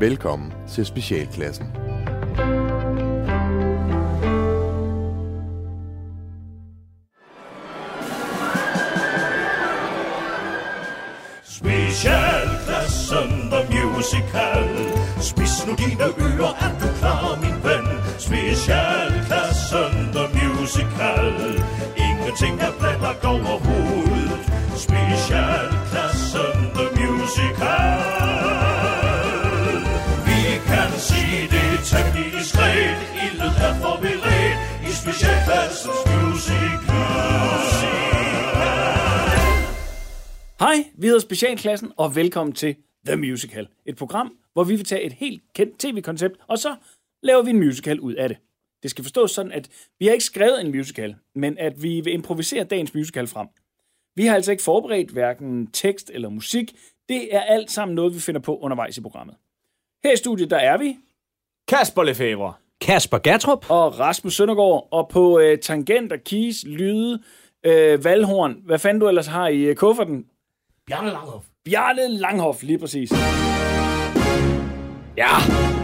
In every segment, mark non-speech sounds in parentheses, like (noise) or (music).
Velkommen til Specialklassen. Specialklassen The Musical Spis nu dine ører, er du klar, min ven? Specialklassen The Musical Ingenting er planlagt overhovedet Specialklassen The Musical temmelig diskret Ildet er forberedt i Specialklassens Musical Hej, vi hedder Specialklassen, og velkommen til The Musical. Et program, hvor vi vil tage et helt kendt tv-koncept, og så laver vi en musical ud af det. Det skal forstås sådan, at vi har ikke skrevet en musical, men at vi vil improvisere dagens musical frem. Vi har altså ikke forberedt hverken tekst eller musik. Det er alt sammen noget, vi finder på undervejs i programmet. Her i studiet, der er vi, Kasper Lefebvre. Kasper Gertrup. og Rasmus Søndergaard, og på øh, tangenter, keys, lyde, øh, valhorn, hvad fanden du ellers har i øh, kufferten? Bjarne Langhoff Bjarne Langhoff, lige præcis. Ja.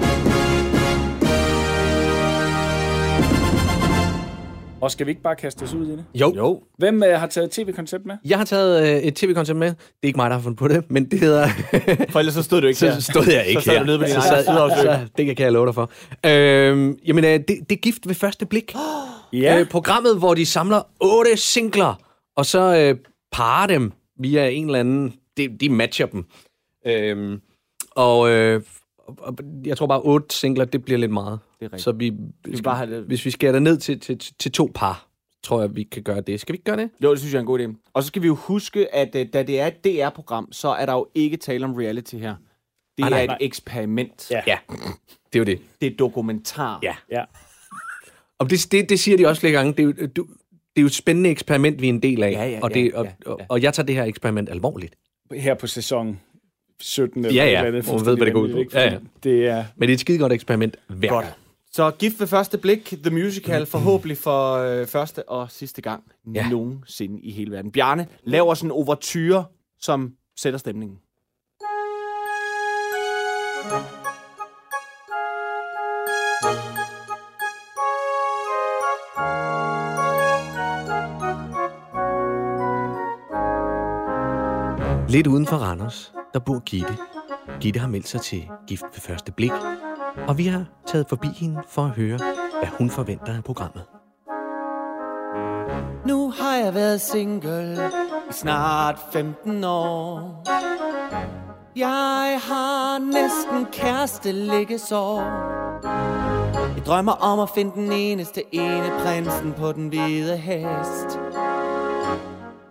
Og skal vi ikke bare kaste os ud i det? Jo. jo. Hvem øh, har taget tv-koncept med? Jeg har taget øh, et tv-koncept med. Det er ikke mig, der har fundet på det, men det hedder... For ellers så stod du ikke så her. stod jeg ikke Så sad her. du nede på din så, sideafsøg. så, det kan jeg love dig for. Øhm, jamen, øh, det, det er gift ved første blik. Ja. Øh, programmet, hvor de samler otte singler, og så øh, parer dem via en eller anden... De, de matcher dem. Øhm, og, øh, og- og jeg tror bare, otte singler, det bliver lidt meget. Det er rigtigt. Så vi, skal bare have det- hvis vi skærer det ned til, til, til to par, tror jeg, vi kan gøre det. Skal vi ikke gøre det? Jo, det synes jeg er en god idé. Og så skal vi jo huske, at øh, da det er et DR-program, så er der jo ikke tale om reality her. Det Ah, er nej, et nej. eksperiment. Ja. Ja, det er jo det. Det er dokumentar. Ja. Ja. Og det, det, det siger de også flere gange. Det er, jo, du, det er jo et spændende eksperiment, vi er en del af. Ja, ja, og, ja, det, og, ja, ja. og, og jeg tager det her eksperiment alvorligt. Her på sæson 17. Ja, eller ja. et eller andet, Og man ved, hvad det går ud på. Ja, ja. Det er... Men det er et skide godt eksperiment hver Godt. Så gift ved første blik, The Musical, (clears throat) forhåbentlig for øh, første og sidste gang Ja. ja. nogensinde i hele verden. Bjarne laver sådan en overture, som sætter stemningen. Lidt uden for Randers, der bor Gitte. Gitte har meldt sig til gift ved første blik, og vi har taget forbi hende for at høre, hvad hun forventer af programmet. Nu har jeg været single i snart 15 år. Jeg har næsten kæreste liggesår. Jeg drømmer om at finde den eneste ene prinsen på den hvide hest.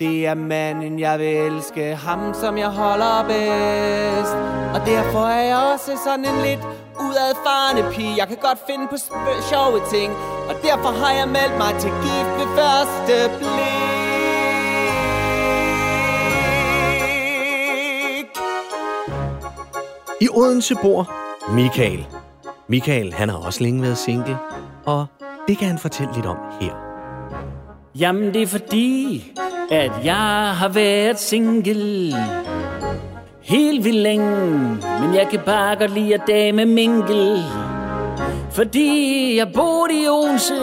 Det er manden, jeg vil elske, ham som jeg holder bedst. Og derfor er jeg også sådan en lidt udadfarende pige. Jeg kan godt finde på sp- sjove ting, og derfor har jeg meldt mig til gift ved første blik. I Odense bor Michael. Michael, han har også længe været single, og det kan han fortælle lidt om her. Jamen, det er fordi, at jeg har været single helt vildt længe. Men jeg kan bare godt lide at dame mingle. Fordi jeg boede i Odense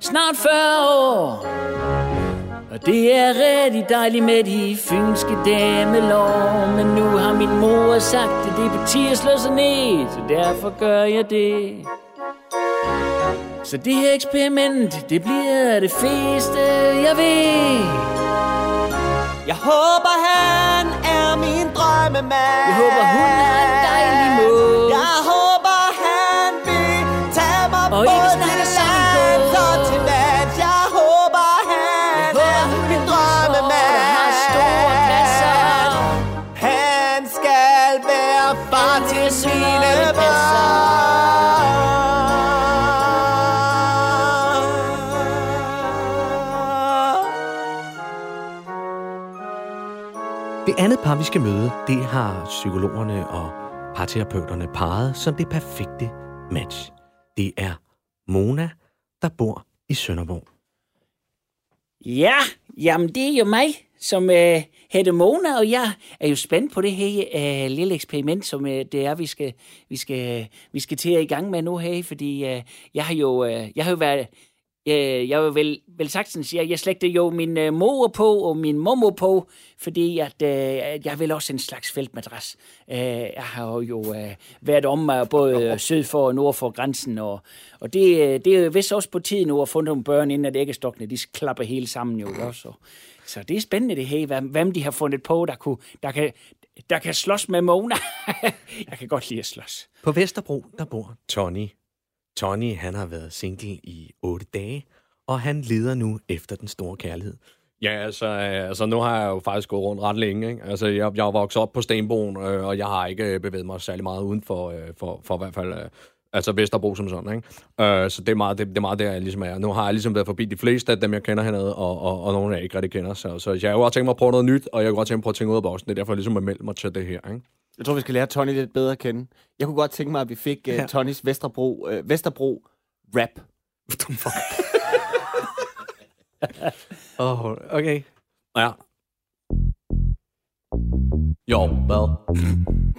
snart 40 år. Og det er rigtig dejligt med de fynske damelov Men nu har min mor sagt, at det betyder at slå sig ned. Så derfor gør jeg det. Så det her eksperiment, det bliver det fedeste, jeg ved. Jeg håber, han er min drømmemand. Jeg håber, hun er en par, vi skal møde, det har psykologerne og parterapeuterne parret som det perfekte match. Det er Mona, der bor i Sønderborg. Ja, jamen det er jo mig, som øh, hedder Mona, og jeg er jo spændt på det her øh, lille eksperiment, som øh, det er, vi skal, vi, skal, vi skal til at i gang med nu her, fordi øh, jeg har jo, øh, jeg har jo været, øh, jeg vil vel, vel sagtens sige, at jeg slægte jo min øh, mor på og min mormor på, fordi at, øh, jeg vil også en slags feltmadras. Øh, jeg har jo øh, været om mig både syd for og nord for grænsen, og, og det, øh, det er jo vist også på tide nu at få nogle børn, inden at æggestokkene de klapper hele sammen jo også. Så det er spændende det her, hvem- hvem de har fundet på, der, kunne, der, kan, der kan slås med Mona. (laughs) jeg kan godt lide at slås. På Vesterbro, der bor Tony. Tony, han har været single i 8 dage, og han leder nu efter den store kærlighed. Ja, altså, altså nu har jeg jo faktisk gået rundt ret længe. Ikke? Altså, jeg, jeg er vokset op på Stenbroen, øh, og jeg har ikke øh, bevæget mig særlig meget uden for, øh, for, for i hvert fald... Øh, altså Vesterbro som sådan, ikke? Øh, så det er, meget, det, det er meget der, jeg ligesom er. Nu har jeg ligesom været forbi de fleste af dem, jeg kender hernede, og, og, og nogle, jeg ikke rigtig kender. Så, så jeg har jo godt tænkt mig at prøve noget nyt, og jeg har godt tænkt mig at prøve at tænke ud af boksen. Det er derfor, jeg ligesom har meldt mig til det her, ikke? Jeg tror, vi skal lære Tony lidt bedre at kende. Jeg kunne godt tænke mig, at vi fik uh, Ja. Tonys Vesterbro, uh, Vesterbro rap. (laughs) Åh, oh, okay. Ja. Jo, hvad?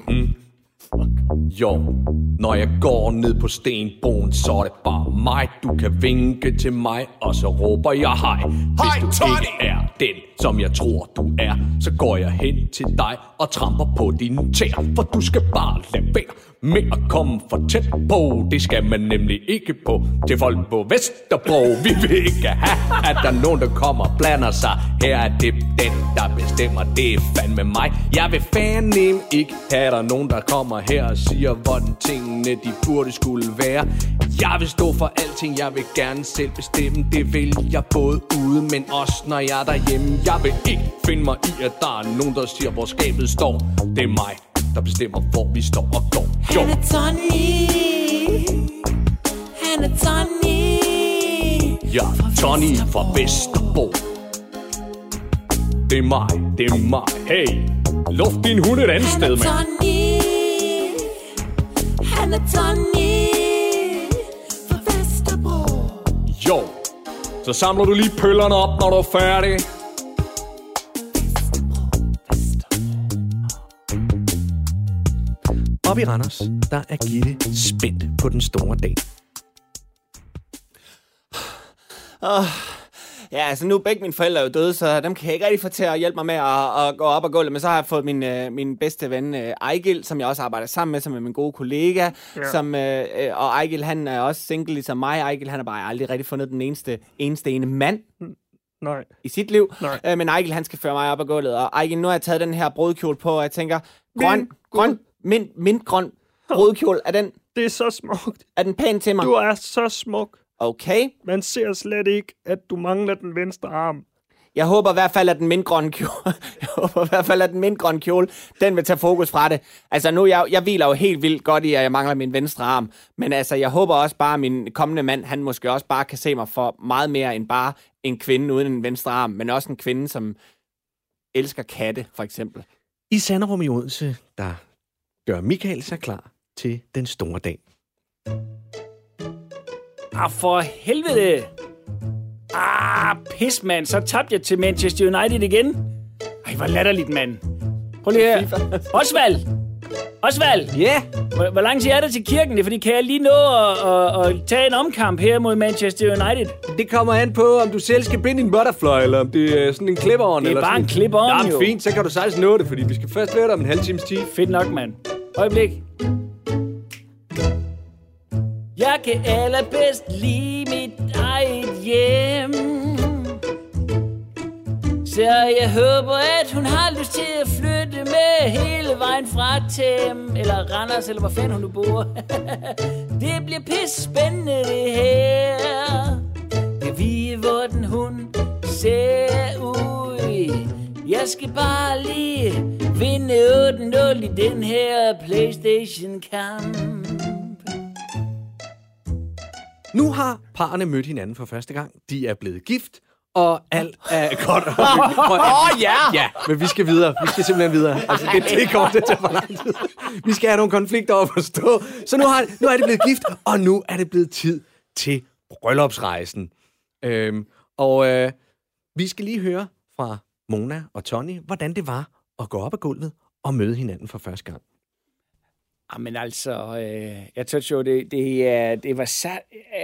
Mm. Jo, når jeg går ned på stenbroen, så er det bare mig. Du kan vinke til mig, og så råber jeg hej. Hvis du ikke er den, som jeg tror, du er, så går jeg hen til dig og tramper på dine tæer. For du skal bare lade være med at komme for tæt på. Det skal man nemlig ikke på til folk på Vesterbro. Vi vil ikke have, at der er nogen, der kommer og blander sig. Her er det den, der bestemmer. Det er fandme mig. Jeg vil fandme ikke have, der er nogen, der kommer her og siger, hvordan tingene de burde skulle være. Jeg vil stå for alting, jeg vil gerne selv bestemme. Det vil jeg både ude, men også når jeg er derhjemme. Jeg vil ikke finde mig i, at der er nogen, der siger, hvor skabet står. Det er mig, der bestemmer, hvor vi står og går. Jo. Han er Tony. Han er Tony. Ja, Tony fra Vesterbro. Det er mig, det er mig. Hey, luft din hund et andet Han sted, er mand. Tony. Han er Tony. Fra Vesterbro. Jo, så samler du lige pøllerne op, når du er færdig. Op i Randers, der er Gitte spændt på den store dag. Ja, altså nu er begge mine forældre jo døde, så dem kan jeg ikke rigtig få til at hjælpe mig med at, at gå op og gå. Men så har jeg fået min, øh, min bedste ven øh, Ejgil, som jeg også arbejder sammen med, som er min gode kollega. Ja. Som, øh, øh, og Ejgil, han er også single ligesom mig. Ejgil, han har bare aldrig rigtig fundet den eneste, eneste ene mand Nej. i sit liv. Nej. Øh, men Ejgil, han skal føre mig op ad gulvet. Og Ejgil, nu har jeg taget den her brudkjole på, og jeg tænker, grøn, Min grøn, mint, mint grøn brudkjole, er den, Det er så smukt. er den pæn til mig? Du er så smuk. Okay. Man ser slet ikke, at du mangler den venstre arm. Jeg håber i hvert fald, at den mintgrønne kjole, (laughs) jeg håber i hvert fald, at den mintgrønne kjole, den vil tage fokus fra det. Altså nu, jeg, jeg hviler jo helt vildt godt i, at jeg mangler min venstre arm. Men altså, jeg håber også bare, at min kommende mand, han måske også bare kan se mig for meget mere end bare en kvinde uden en venstre arm. Men også en kvinde, som elsker katte, for eksempel. I Sanderum i Odense, der gør Michael sig klar til den store dag. Ah, for helvede! Ah, pis, mand. Så tabte jeg til Manchester United igen. Ej, hvor latterligt, mand. Prøv lige her. Osvald! Osvald! Ja, yeah. Hvor, hvor lang tid er der til kirken? Det fordi kan jeg lige nå at, at, at tage en omkamp her mod Manchester United? det kommer an på, om du selv skal binde en butterfly, eller om det er sådan en clip-on. Det er eller bare sådan. en clip-on, jo. fint, så kan du sagtens nå det, fordi vi skal først være der om en halv times tid. Fedt nok, mand. Øjeblik. Jeg kan allerbedst lide mit eget hjem. Så jeg håber, at hun har lyst til at flytte med hele vejen fra Tem, eller Randers, eller hvor fanden hun nu bor. (laughs) det bliver pisse spændende, det her. Jeg ved, hvordan hun ser ud. Jeg skal bare lige vinde 8-0 i den her Playstation-kamp. Nu har parerne mødt hinanden for første gang. De er blevet gift, og alt er godt. (laughs) Åh, Åh, ja! Ja, men vi skal videre. Vi skal simpelthen videre. Altså, det, det kommer til at tage for lang tid. Vi skal have nogle konflikter op at stå. Så nu, har, nu er det blevet gift, og nu er det blevet tid til bryllupsrejsen. Øhm, og øh, Vi skal lige høre fra Mona og Tony, hvordan det var at gå op ad gulvet og møde hinanden for første gang. Jamen altså, øh, jeg synes jo, det, det, øh, det var så...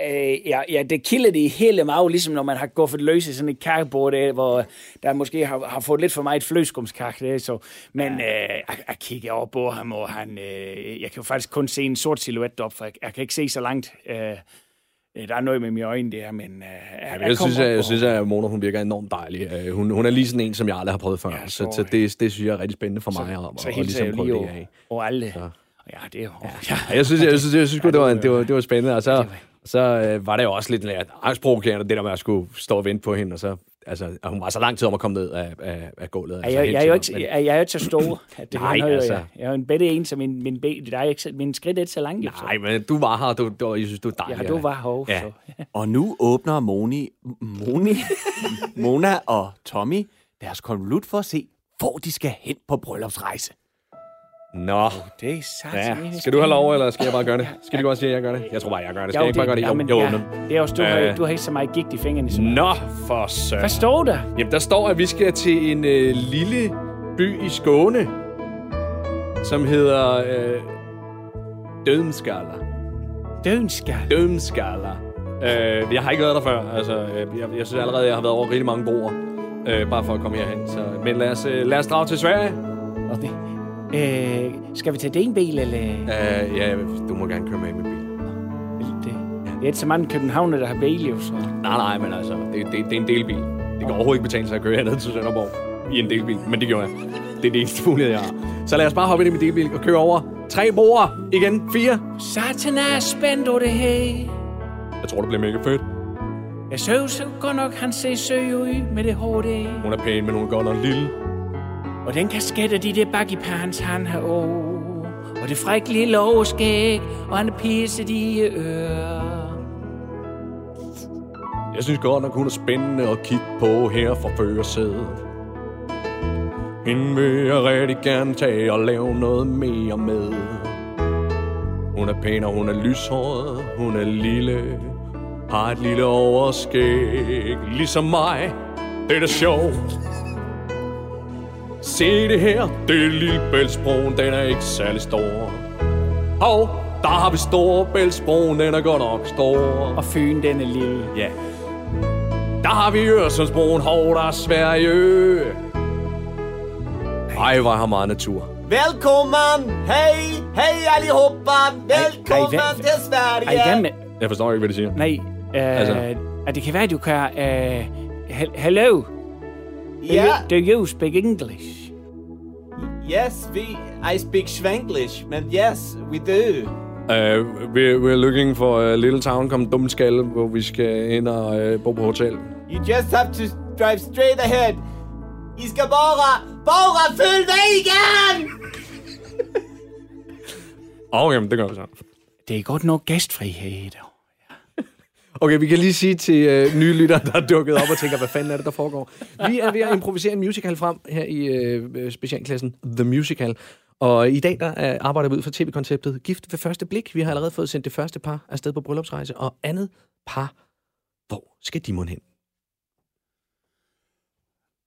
Øh, ja, ja, det kilder det i hele maven, ligesom når man har gået for det løse sådan et kakebord, der, hvor der måske har, har fået lidt for meget fløskumskak. Der, så. Men øh, jeg, jeg kigger over på ham, og han, øh, jeg kan jo faktisk kun se en sort silhuet op, for jeg, jeg kan ikke se så langt. Øh, øh, der er noget med mine øjne der, men... Øh, jeg, Jeg, jeg, synes, jeg, jeg og- synes, at Mona hun virker enormt dejlig. Øh, Hun, hun er lige sådan en, som jeg aldrig har prøvet før. Ja, Ja, så, så- så det, det synes jeg er rigtig spændende for mig så at, at hilser ligesom jeg lige over, over alle. Ja, det er jo... Ja. (laughs) Ja, jeg synes, jeg, jeg synes, jeg synes ja, det, var, det, var, det var spændende. Og så, så øh, var det jo også lidt lidt angstprovokerende, det der med at skulle stå og vente på hende. Og så, altså, at hun var så lang tid om at komme ned af, af, af gulvet. Altså, jeg, helt jeg, er jo ikke, men- jeg, jeg er jo ikke så stor. At det (clears throat) Nej, Nej, altså. jeg, jeg er jo en bedre en, så min, min, ben, der er ikke, så- min skridt er ikke så langt. jo, så. Nej, men du var her, du, du, jeg synes, du er dejlig. Ja, du var hov. Ja. Så. Og nu åbner Moni, Moni, (laughs) Mona og Tommy deres konvolut for at se, hvor de skal hen på bryllupsrejse. Nå, Det er sat. ja. Skal du have lov, eller skal jeg bare gøre det? Skal vi godt sige, at jeg gør det? Jeg tror bare, jeg gør det. Skal jeg ikke bare gøre det? Jo, men, jo, ja, det er også, du, har, Øh. du har ikke så meget gigt i fingrene. Så. Nå, for søren. Hvad står der? Jamen, der står, at vi skal til en øh, lille by i Skåne, som hedder øh, Dødenskaller. Dødenskal. Dødenskaller. Øh, jeg har ikke været der før. Altså, øh, jeg, jeg synes allerede, jeg har været over rigtig mange broer. Øh, bare for at komme herhen. Så, men lad os, øh, lad os drage til Sverige. Og det, øh, skal vi tage din bil, eller? Øh, ja, du må gerne køre med i min bil. Det, det er ikke så mange københavner, der har bil, jo, så... Nej, nej, men altså, det, det, det er en delbil. Det kan overhovedet ikke betale sig at køre herned til Sønderborg i en delbil, men det gjorde jeg. Det er det eneste mulighed, jeg har. Så lad os bare hoppe ind i min delbil og køre over tre broer. Igen, fire. Satan er spændt over det her. Jeg tror, det bliver mega fedt. Jeg synes jo godt nok, han ser søg ud med det hår der. Hun er pæn, men hun er godt nok lille. Og den kasket og de der bag i pants, han har over. Og det fræk lille overskæg, og han pisser de ører. Jeg synes godt nok, hun er spændende at kigge på her fra førersædet. Hende vil jeg rigtig gerne tage og lave noget mere med. Hun er pæn, og hun er lyshåret, hun er lille, har et lille overskæg, ligesom mig. Det er da sjovt. Se det her, det er Lillebæltsbroen, den er ikke særlig stor. Hov, der har vi Storebæltsbroen, den er godt nok stor. Og Fyn, den er lille. Ja. Der har vi Øresundsbroen, hov, der er Sverige. Ej, hvor har meget natur. Velkommen! Hej! Hej allihopa! Velkommen Ej, hvad- til Sverige! Ej, hvad med... Jeg forstår ikke, hvad de siger. Nej, øh, Altså. at det kan være, at du kan... Øh, he- hello, Ja, do you speak English? yes, we, I speak Swanglish, men yes, we do. Uh, we're, we're looking for a little town kom Dumskalle, hvor vi skal ind og uh, bo på hotel. You just have to drive straight ahead. I skal bare, bare følge vejen! Okay, men det gør vi så. Det er godt nok gæstfrihed. Okay, vi kan lige sige til øh, nye lyttere, der er dukket op og tænker, hvad fanden er det, der foregår? Vi er ved at improvisere en musical frem her i øh, øh specialklassen The Musical. Og i dag der øh, arbejder vi ud fra tv-konceptet Gift ved første blik. Vi har allerede fået sendt det første par afsted på bryllupsrejse, og andet par, hvor skal de mon hen?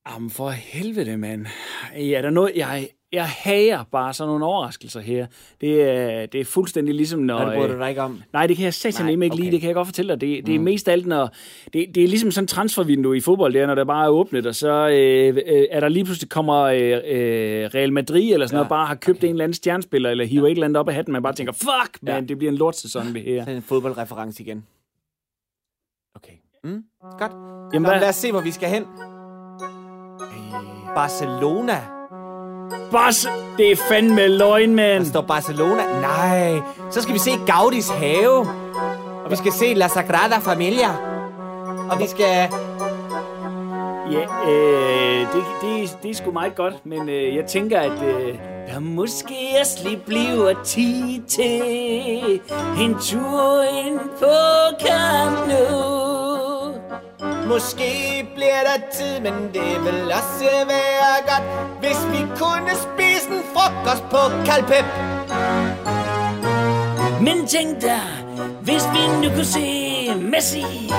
Jamen for helvede, mand. Ja, der noget, jeg, jeg hager bare sådan nogle overraskelser her. Det er, det er fuldstændig ligesom, når... Nå, det bryder du øh, dig ikke om. Nej, det kan jeg satan ikke okay. lide, det kan jeg godt fortælle dig. Det, det er mest alt, når... Det, det er ligesom sådan en transfervindue i fodbold, der, når det bare er åbnet, og så øh, øh, er der lige pludselig kommer øh, øh, Real Madrid eller sådan ja. noget, bare har købt en eller anden stjernespiller, eller hiver ja. et eller andet op af hatten, man bare tænker, fuck, man, Ja. det bliver en lortsæson, det her. Sådan en fodboldreference igen. Okay. Mm, godt. Jamen, Nå, hvad? lad os se, hvor vi skal hen. Barcelona. Boss, det er fandme løgn, mand. Der står Barcelona. Nej. Så skal vi se Gaudis have. Og vi skal se La Sagrada Familia. Og vi skal... Ja, øh, det, det, det er sgu meget godt, men øh, jeg tænker, at øh, der måske også lige bliver tid til en tur ind på Nou. Måske bliver der tid, men det vil også være godt, hvis vi kunne spise en frokost på Kalpep. Men tænk dig, hvis vi nu kunne se Messi,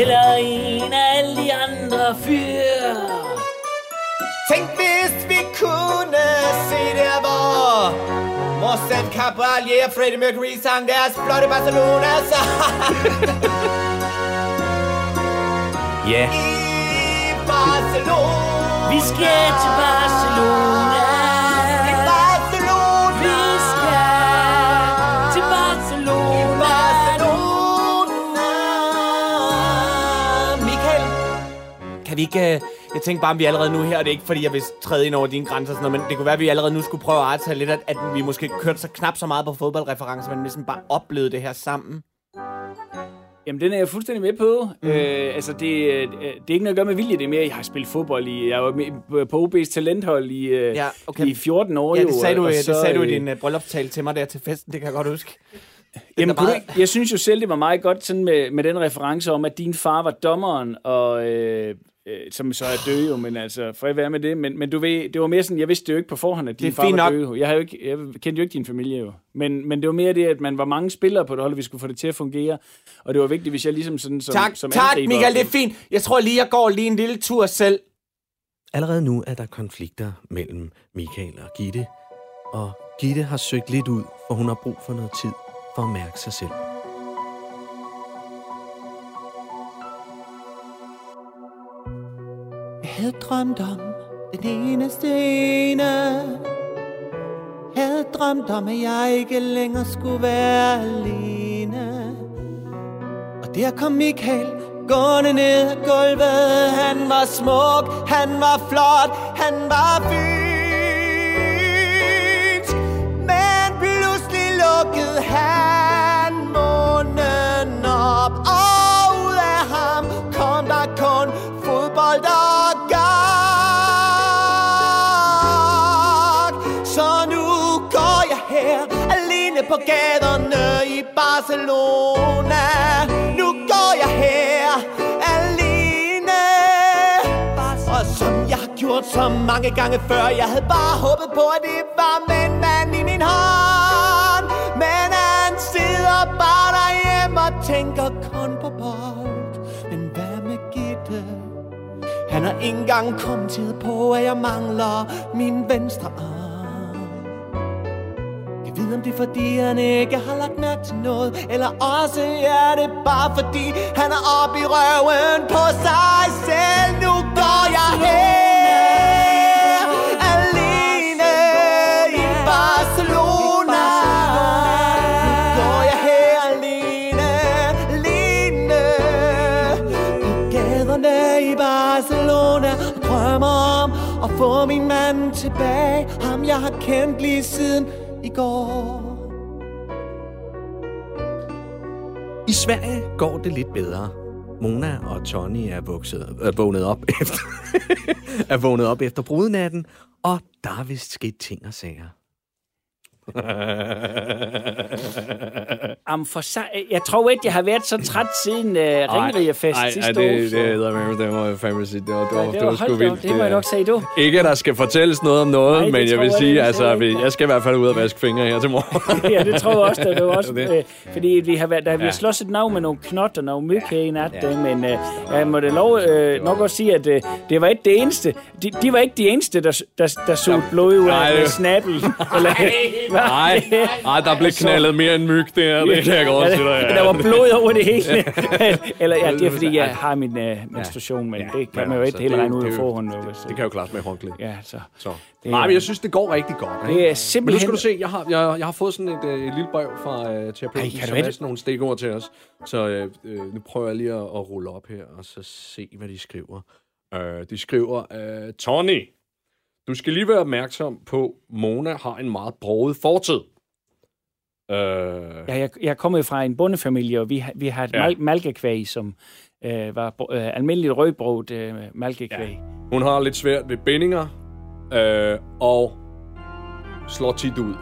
eller en af alle de andre fyre. Tænk hvis vi kunne se der, hvor Morsen Caballé og Freddie Mercury sang deres flotte Barcelona sang (laughs) Ja. i Barcelona. Vi skal til Barcelona. I Barcelona. Vi skal til Barcelona. Barcelona. Michael, kan vi ikke... øh, Jeg tænkte bare, om vi allerede nu her, og det er ikke fordi, jeg vil træde ind over dine grænser, sådan noget, men det kunne være, at vi allerede nu skulle prøve at aftale lidt, at, at vi måske kørte så knap så meget på fodboldreferencer, men ligesom bare oplevede det her sammen. Jamen, den er jeg fuldstændig med på. Mm. Øh, altså, det, øh, det er ikke noget at gøre med vilje, det er mere, jeg har spillet fodbold i... Jeg var med på OB's talenthold i, øh, Ja, okay. i 14 år. Ja, jo, det sagde du, og det så, sagde du i øh, din uh, bryllupstale til mig der til festen, det kan jeg godt huske. Jamen, kunne du meget- ikke- jeg synes jo selv, det var meget godt sådan med, med den reference om, at din far var dommeren, og, øh, øh, som så er død jo, men altså, fred være med det. Men, men du ved, det var mere sådan, jeg vidste jo ikke på forhånd, at din Det er far var nok. død. jo. Jeg, har jo ikke, jeg kendte jo ikke din familie jo. Men, men det var mere det, at man var mange spillere på det hold, og vi skulle få det til at fungere. Og det var vigtigt, hvis jeg ligesom sådan som, Tak, som tak, angriber- Michael, det er fint. Jeg tror lige, jeg går lige en lille tur selv. Allerede nu er der konflikter mellem Michael og Gitte, og Gitte har søgt lidt ud, for hun har brug for noget tid for at mærke sig selv. Havde drømt om den eneste ene Havde drømt om, at jeg ikke længere skulle være alene. Og der kom Michael gående ned ad gulvet. Han var smuk, han var flot, han var fyr Barcelona. Nu går jeg her alene. Og som jeg har gjort så mange gange før Jeg havde bare håbet på, at det var med en mand i min hånd. Men han sidder bare derhjemme og tænker kun på bold. Men hvad med Gitte? Han har ikke engang kommenteret på, at jeg mangler min venstre arm. Jeg om det er fordi, han ikke har lagt mærke til noget Eller også er det bare fordi, han er oppe i røven på sig selv. Nu går jeg her alene i Barcelona. Nu går jeg her alene, alene på gaderne i Barcelona. Og drømmer om at få min mand tilbage. Ham jeg har kendt lige siden går I Sverige går det lidt bedre. Mona og Tony er, vokset, er vågnet op efter (laughs) er vågnet op efter brudnatten, og der er vist sket ting og sager. (laughs) Am for sig, jeg tror ikke, jeg har været så træt siden uh, Ringrigerfest sidste år. det, så- det, det, det må jeg fandme sige. Det var, det var, Ja, det var, sgu hold da op, vildt. det må jeg nok sige, du. Ikke, at der skal fortælles noget om noget, Nej, det men jeg vil sige, det altså, vi- jeg skal i hvert fald ud og vaske fingre her til morgen. (laughs) ja, det tror jeg også, det var (laughs) også Det det. øh, fordi vi har været, der, vi har slået et navn med nogle knot og nogle myg her i nat, ja. men øh, jeg må da lov øh, nok også sige, at øh, det var ikke det eneste. De, de var ikke de eneste, der, der, der så blod ud Nej, af det- snappel. Eller, Nej, nej, der blev knaldet mere end myg der, det kan jeg godt sige dig. Ja, der var blod over det hele. Eller ja, det er fordi, jeg har min øh, menstruation, men det kan man jo ikke helt regne ud af er jo- hvis, Det kan jo klares med håndklæde. Ja, så. Så. Det Nej, men jeg synes, det går rigtig godt. Ikke? Det er Men nu simpelthen... skal du se, jeg har, jeg, jeg har fået sådan et, øh, et lille brev fra øh, Ej, terapeuten, du som har sådan nogle stikord til os. Så øh, øh, nu prøver jeg lige at, at rulle op her, og så se, hvad de skriver. Øh, de skriver, øh, Tony, du skal lige være opmærksom på, Mona har en meget broget fortid. Øh, Ja, jeg, jeg er kommet fra en bondefamilie, og vi, har- vi har et Ja. mal- malkekvæg, som øh, var øh, almindeligt rødbroget øh, malkekvæg. Ja. Hun har lidt svært ved bindinger, øh, og slår tit ud.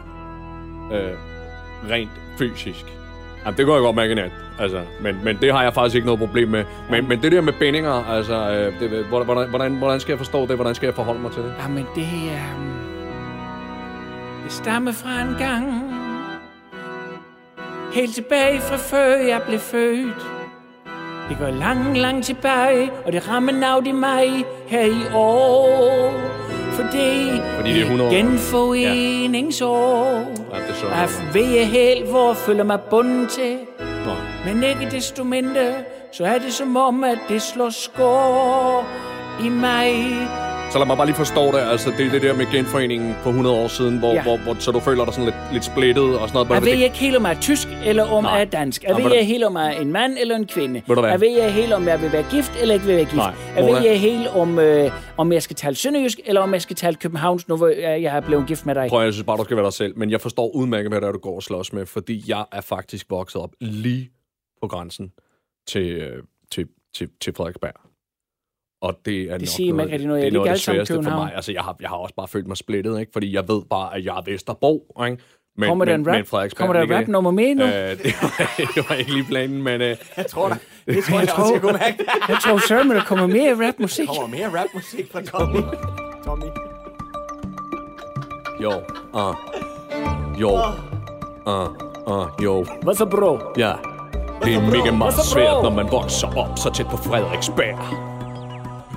Øh, rent fysisk. Jamen, det kunne jeg godt mærke nat. Altså, men, men det har jeg faktisk ikke noget problem med. Men, men det der med bindinger, altså, øh, det, øh, hvordan, hvordan, hvordan skal jeg forstå det? Hvordan skal jeg forholde mig til det? Jamen, det er... Øh, det stammer fra en gang. Helt tilbage fra før jeg blev født. Det går langt, langt tilbage, og det rammer navn i mig her i år. Fordi, Fordi det er 100 år. genforeningsår. Ja, det er så. Af ved helt, hvor jeg føler mig bundet til. Nå. Men ikke desto mindre, så er det som om, at det slår skår i mig. Så lad mig bare lige forstå det. Altså, det er det der med genforeningen for 100 år siden, hvor, ja. Hvor, hvor så du føler dig sådan lidt, lidt splittet og sådan noget. Jeg ved det- ikke helt, om jeg er tysk, eller om Nej. jeg er dansk. Jeg ved ikke helt, om jeg er en mand eller en kvinde. Jeg ved ikke helt, om jeg vil være gift eller ikke vil være gift. Nej. Jeg ved ikke helt, om, øh, om jeg skal tale sønderjysk, eller om jeg skal tale københavns, nu hvor jeg, er blevet gift med dig. Prøv, jeg synes bare, du skal være dig selv. Men jeg forstår udmærket, hvad det er, du går og slås med, fordi jeg er faktisk vokset op lige på grænsen til, øh, til, til, til Frederiksberg. Og det er nok siger mig ikke rigtig noget. det Jeg er noget af det sværeste for mig. Altså, jeg har, jeg har også bare følt mig splittet, ikke? fordi jeg ved bare, at jeg er Vesterbro. Ikke? Men, Kommer der men, en rap? Men Kommer der ligger- rap nummer med nu? Øh, (laughs) det, var, det var ikke lige planen, men... Øh, Jeg tror da. Det tror jeg, også, jeg kunne mærke. Jeg tror sørme, der kommer mere rapmusik. Der kommer mere rapmusik fra Tommy. Tommy. jo, uh, jo, uh, uh, jo. Hvad så, bro? Ja, det er mega meget svært, når man vokser op så tæt på Frederiksberg.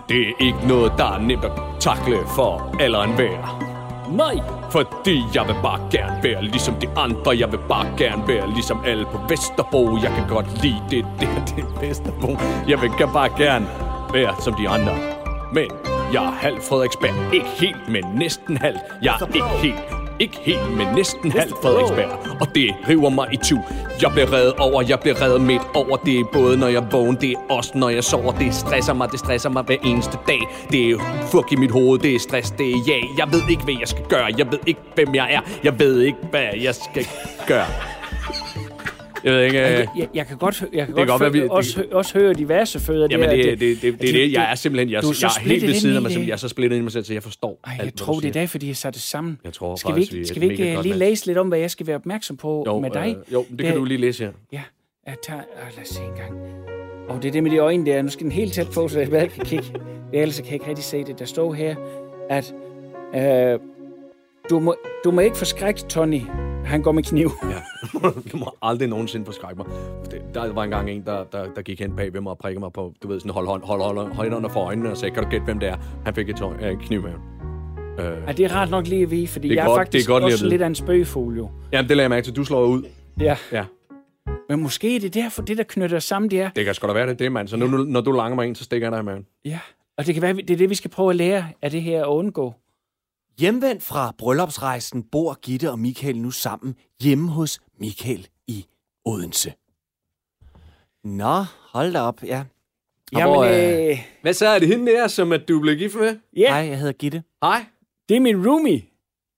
Det er ikke noget, der er nemt at takle for eller en vær. Nej. Fordi jeg vil bare gerne være ligesom de andre. Jeg vil bare gerne være ligesom alle på Vesterbro. Jeg kan godt lide det, (laughs) det, det er Vesterbro. Jeg vil bare gerne være som de andre. Men jeg er halv Frederiksberg. Ikke helt, men næsten halv. Jeg er ikke helt, ikke helt, men næsten halv Frederiksberg. Og det river mig i tu. Jeg bliver reddet over, jeg bliver reddet midt over. Det er både når jeg vågner, det er også når jeg sover. Det stresser mig, det stresser mig hver eneste dag. Det er fuck i mit hoved, det er stress, det er ja Jeg ved ikke, hvad jeg skal gøre. Jeg ved ikke, hvem jeg er. Jeg ved ikke, hvad jeg skal gøre. Jeg ved ikke... øh, Jeg, jeg kan godt, jeg kan kan godt, godt være, vi- også, hø- også høre diverse fødder. Jamen, der, det, det, det, det, det, er det, jeg er simpelthen, jeg, du er så jeg er helt ved siden af mig selv. det. Jeg er så splittet ind i mig selv, så jeg forstår Ej, alt, jeg du tror, det er derfor, de har sat det sammen. Jeg tror skal vi ikke, er skal vi ikke øh, lige læse lidt om, hvad jeg skal være opmærksom på Jo, med dig? Øh, jo, det kan du lige læse her. Ja, jeg tager... Øh, lad os se en gang. Og det er det med de øjne der. Nu skal den helt tæt på, så jeg bare kan kigge. Ellers kan jeg ikke rigtig se det. Der står her, at... Øh, du, må, du må ikke forskrække Tony. Han går med kniv. Ja. (laughs) du må aldrig nogensinde forskrække mig. Der var engang en, der, der, der gik hen bag ved mig og prikkede mig på, du ved, sådan hold, hold, hold, hold, hold under for øjnene og sagde, kan du gætte, hvem det er? Han fik et tøj, øh, kniv med. Øh, Ja, det er rart nok lige at vide, fordi Det jeg godt- er faktisk er godt også lidt af en spøgefugl, jo. jamen, det lader jeg mærke til. Du slår ud. Ja. Ja, Men måske er det derfor, det der knytter sammen, det er... det kan sgu da være, det det, mand. Så nu, nu, når du langer mig ind, så stikker jeg dig i maven. Ja. Og det kan være, det er det, vi skal prøve at lære af det her at undgå. Hjemvendt fra bryllupsrejsen bor Gitte og Michael nu sammen hjemme hos Michael i Odense. Nå, hold da op, ja. Jamen, hvor, øh, Hvad så er det hende der, som at du blev gift med? ja, Hej, jeg hedder Gitte. Hej. det er min roomie.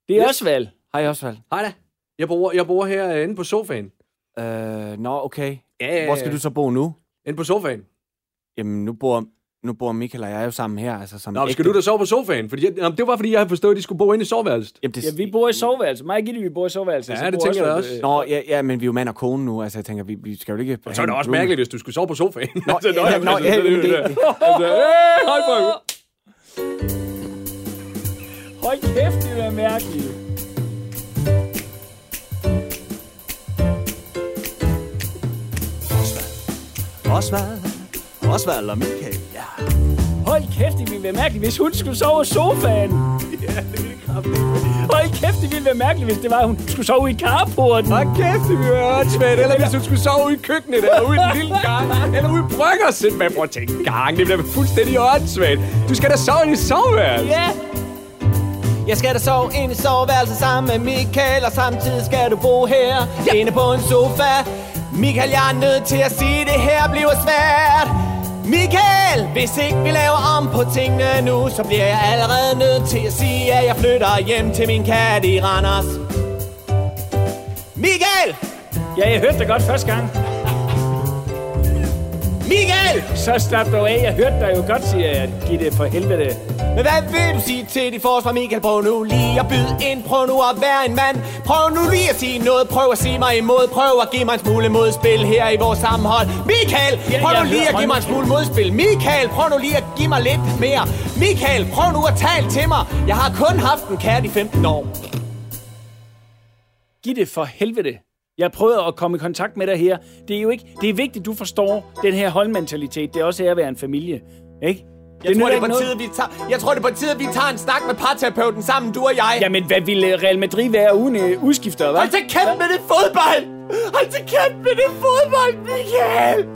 Det er Yes. også valg. Hej Osvald. Hej da. Jeg bor, jeg bor herinde på sofaen. Øh, nå, okay. Ja, Hvor skal du så bo nu? Inde på sofaen. Jamen, nu bor, nu bor Michael og jeg jo sammen her. Altså, som Nå, ægte- skal du da sove på sofaen? Fordi jeg, jamen, det var, fordi jeg havde forstået, at de skulle bo inde i soveværelset. Jamen, det, Ja, vi bor i soveværelse. Mig og Gitte, vi bor i soveværelse. Ja, Så det tænker jeg også, øh, Nå, ja, ja, men vi er jo mand og kone nu. Altså, jeg tænker, vi, vi skal jo ikke... Så er det også mærkeligt, hvis du skulle sove på sofaen. Nå, (laughs) Altså, ja, nå, altså, ja, så er det- det- det- Altså, hey, high five. Hold kæft, det er mærkeligt. Osvald. Osvald og Michael, ja. Hold kæft, det ville være mærkeligt, hvis hun skulle sove i sofaen. Ja, det ville kraftigt. Hold kæft, det ville være mærkeligt, hvis det var, at hun skulle sove i carporten. Hold kæft, det ville være åndssvagt. Eller hvis du skulle sove i køkkenet, eller ude i den lille gang, eller ude i bryggersen. Men prøv at tænke gang, det bliver fuldstændig åndssvagt. Du skal da sove i soveværelse. Ja, Jeg skal da sove ind i soveværelset sammen med Michael, og samtidig skal du bo her, ja. inde på en sofa. Michael, jeg er nødt til at sige, det her bliver svært. Michael, hvis ikke vi laver om på tingene nu, så bliver jeg allerede nødt til at sige, at jeg flytter hjem til min kat i Randers. Michael! ja jeg hørte det godt første gang. Michael! Så slap dog af. Jeg hørte dig jo godt, siger jeg. Giv det for helvede. Men hvad vil du sige til dit forsvar, Michael? Prøv nu lige at byde ind. Prøv nu at være en mand. Prøv nu lige at sige noget. Prøv at sige mig imod. Prøv at give mig en smule modspil her i vores sammenhold. Michael, prøv nu lige at give mig en smule modspil. Michael, prøv nu lige at give mig lidt mere. Michael, prøv nu at tale til mig. Jeg har kun haft en kat i 15 år. Giv det for helvede. Jeg har prøvet at komme i kontakt med dig her. Det er jo ikke... Det er vigtigt, du forstår den her holdmentalitet. Det er også her at være en familie. Ikke? Jeg tror, det er på tide, vi tager, jeg tror, det er på tide, at vi tager en snak med parterapeuten sammen, du og jeg. Jamen, hvad ville Real Madrid være uden øh, udskifter, hva'? Hold til kæft med det fodbold! Hold til kæft med det fodbold, Michael!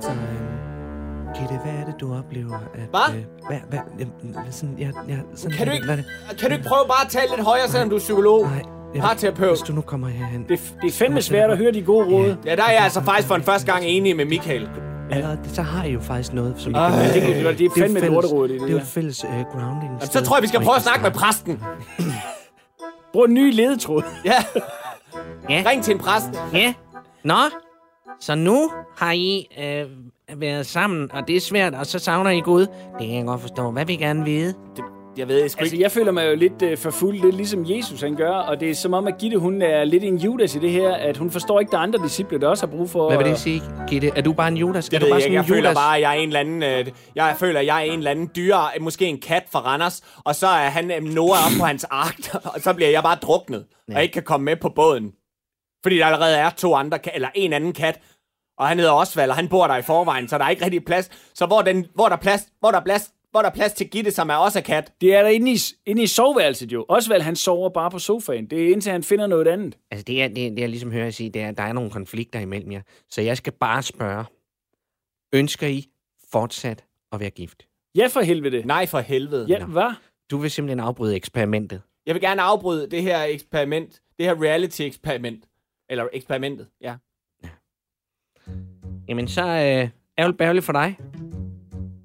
Så, øh, Gitte, hvad er det, du oplever? At, Hvad? Øh, hvad, hvad, øh, sådan, jeg, jeg, sådan, Kan du ikke, det? kan du ikke prøve bare at tale lidt højere, selvom du er psykolog? Nej, jeg, Parterapeut. Hvis du nu kommer herhen. Det, det er fandme svært at høre de gode råd. Ja, der er jeg altså faktisk for en første gang enig med Michael. Allerede, så har I jo faktisk noget, som I Ej. kan Det, det, det er jo fandme et fælles- lorteråd, det, Det er det jo et fælles uh, grounding. Jamen, så tror jeg, vi skal prøve at snakke med præsten. (laughs) Brug en ny ledetråd. (laughs) Ja, Ja. ring til en præst. Ja. Nå, så nu har I øh, været sammen, og det er svært, og så savner I Gud. Det kan jeg godt forstå. Hvad vil I gerne vide? Jeg ved sgu Altså, ikke. jeg føler mig jo lidt øh, for fuld. Det er ligesom Jesus, han gør. Og det er som om, at Gitte, hun er lidt en Judas i det her. At hun forstår ikke, der er andre disciple, der også har brug for... Hvad vil det sige, Gitte? Er du bare en Judas? Det er du bare jeg sådan ikke. en Jeg føler Judas? bare, at jeg er en eller anden... Øh, jeg føler, at jeg er en eller anden dyr, øh, måske en kat fra Randers, og så er han øh, Noah op på hans ark, (laughs) og så bliver jeg bare druknet, ja. og ikke kan komme med på båden. Fordi der allerede er to andre, eller en anden kat, og han hedder Osvald, og han bor der i forvejen, så der er ikke rigtig plads. Så hvor, den, hvor, der, er plads, hvor, der, er plads, hvor der er plads til Gitte, som er også er kat. Det er der inde i, inde i soveværelset jo. Osvald, han sover bare på sofaen. Det er indtil han finder noget andet. Altså, det er, det, det jeg ligesom hører jer sige, det er, at der er nogle konflikter imellem jer. Så jeg skal bare spørge. Ønsker I fortsat at være gift? Ja, for helvede. Nej, for helvede. Ja, hvad? Du vil simpelthen afbryde eksperimentet. Jeg vil gerne afbryde det her eksperiment, det her reality-eksperiment. Eller eksperimentet, ja. Jamen, så øh, ærgerligt for dig.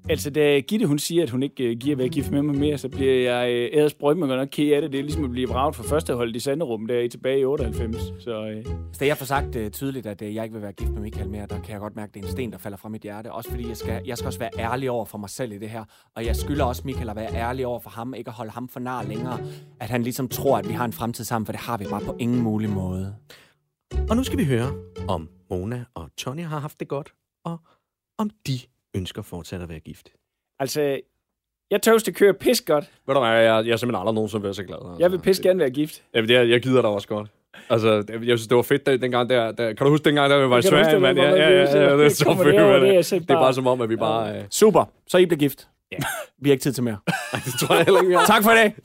Altså, da Gitte, hun siger, at hun ikke uh, giver at være gift med mig mere, så bliver jeg uh, æders brød mig godt nok ked af det. Det er ligesom at blive braget for første hold i Sanderum, der er tilbage i 98. Så uh, Så jeg får sagt uh, tydeligt, at uh, jeg ikke vil være gift med Michael mere, der kan jeg godt mærke, at det er en sten, der falder fra mit hjerte. Også fordi jeg skal, jeg skal også være ærlig over for mig selv i det her. Og jeg skylder også Michael at være ærlig over for ham, ikke at holde ham for nar længere. At han ligesom tror, at vi har en fremtid sammen, for det har vi bare på ingen mulig måde. Og nu skal vi høre, om Mona og Tony har haft det godt, og om de ønsker fortsat at være gift. altså, jeg tøvs, det kører pis godt. Ved du hvad, jeg, jeg er simpelthen aldrig nogensinde været så glad. Altså. Jeg vil pis gerne være gift. Jamen, det, er- jeg gider dig også godt. Altså, jeg synes, det var fedt den- dengang der, der... Kan du huske dengang, der vi var i Jeg Sverige, mand? Ja, ja, ja, ja, det er så fedt, det er så Det er bare- som om, at vi bare... Øh, Super, så I bliver gift. Ja. vi har ikke tid til mere. (laughs) det tror jeg heller ikke, vi har. tak for i dag. (laughs)